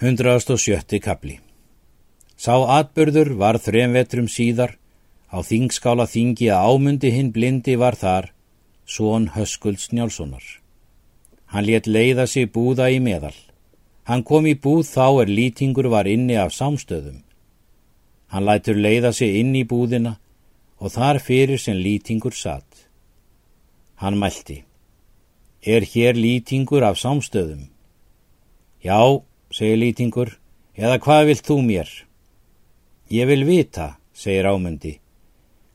107. kapli Sá atbörður var þrem vetrum síðar, á þingskála þingi að ámundi hinn blindi var þar, svon Höskulds Njálssonar. Hann let leiða sig búða í meðal. Hann kom í búð þá er lýtingur var inni af samstöðum. Hann lætur leiða sig inn í búðina og þar fyrir sem lýtingur satt. Hann mælti. Er hér lýtingur af samstöðum? Já, segir lýtingur, eða hvað vilt þú mér? Ég vil vita, segir ámundi,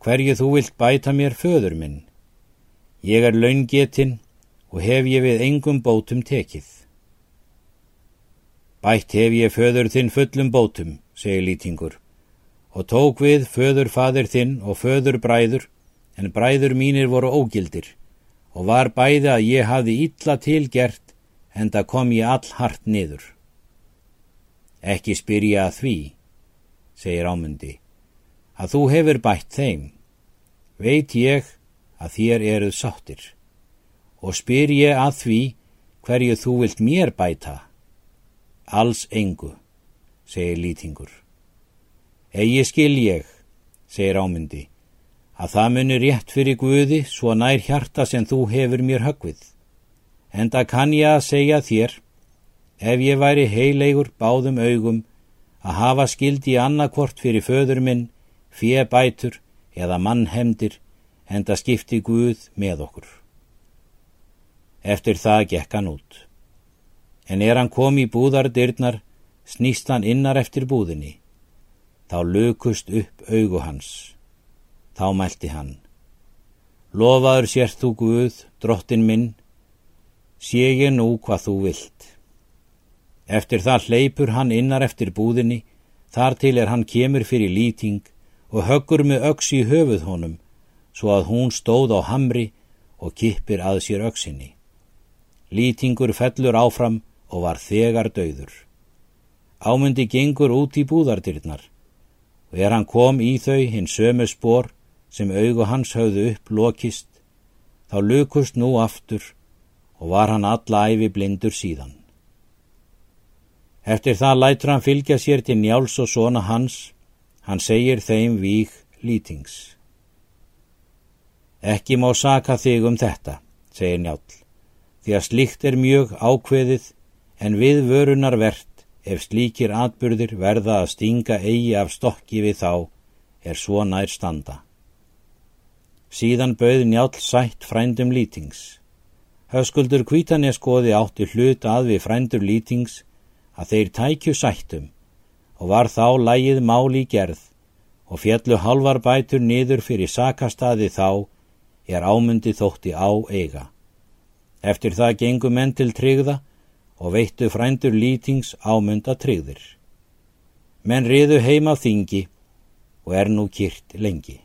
hverju þú vilt bæta mér föður minn. Ég er laungetinn og hef ég við engum bótum tekið. Bætt hef ég föður þinn fullum bótum, segir lýtingur, og tók við föður fadir þinn og föður bræður, en bræður mínir voru ógildir, og var bæði að ég hafði illa tilgert, en það kom ég all hart niður. Ekki spyrja að því, segir ámundi, að þú hefur bætt þeim. Veit ég að þér eruð sáttir og spyr ég að því hverju þú vilt mér bæta. Alls engu, segir lýtingur. Egi skil ég, segir ámundi, að það munir rétt fyrir Guði svo nær hjarta sem þú hefur mér högvið. En það kann ég að segja þér ef ég væri heilegur báðum augum að hafa skildi annarkvort fyrir föður minn, fjebætur eða mannhemdir en það skipti Guð með okkur. Eftir það gekk hann út. En er hann kom í búðardyrnar, snýst hann innar eftir búðinni. Þá lökust upp augu hans. Þá mælti hann. Lofaður sért þú Guð, drottin minn, sé ég nú hvað þú vilt. Eftir það hleypur hann innar eftir búðinni, þar til er hann kemur fyrir lýting og höggur með öks í höfuð honum, svo að hún stóð á hamri og kippir að sér öksinni. Lýtingur fellur áfram og var þegar döður. Ámundi gengur út í búðardyrnar og er hann kom í þau hinn sömu spór sem augu hans höfðu upp lokist, þá lukust nú aftur og var hann alla æfi blindur síðan. Eftir það lætur hann fylgja sér til njáls og svona hans, hann segir þeim vík lítings. Ekki má saka þig um þetta, segir njál, því að slíkt er mjög ákveðið en við vörunar verðt ef slíkir atbyrðir verða að stinga eigi af stokki við þá er svo nær standa. Síðan bauð njál sætt frændum lítings. Höskuldur kvítaneskoði átti hlut að við frændur lítings að þeir tækju sættum og var þá lægið máli gerð og fjallu halvar bætur niður fyrir sakastadi þá er ámundi þótti á eiga. Eftir það gengu menn til tryggða og veittu frændur lítings ámunda tryggðir. Menn riðu heima þingi og er nú kýrt lengi.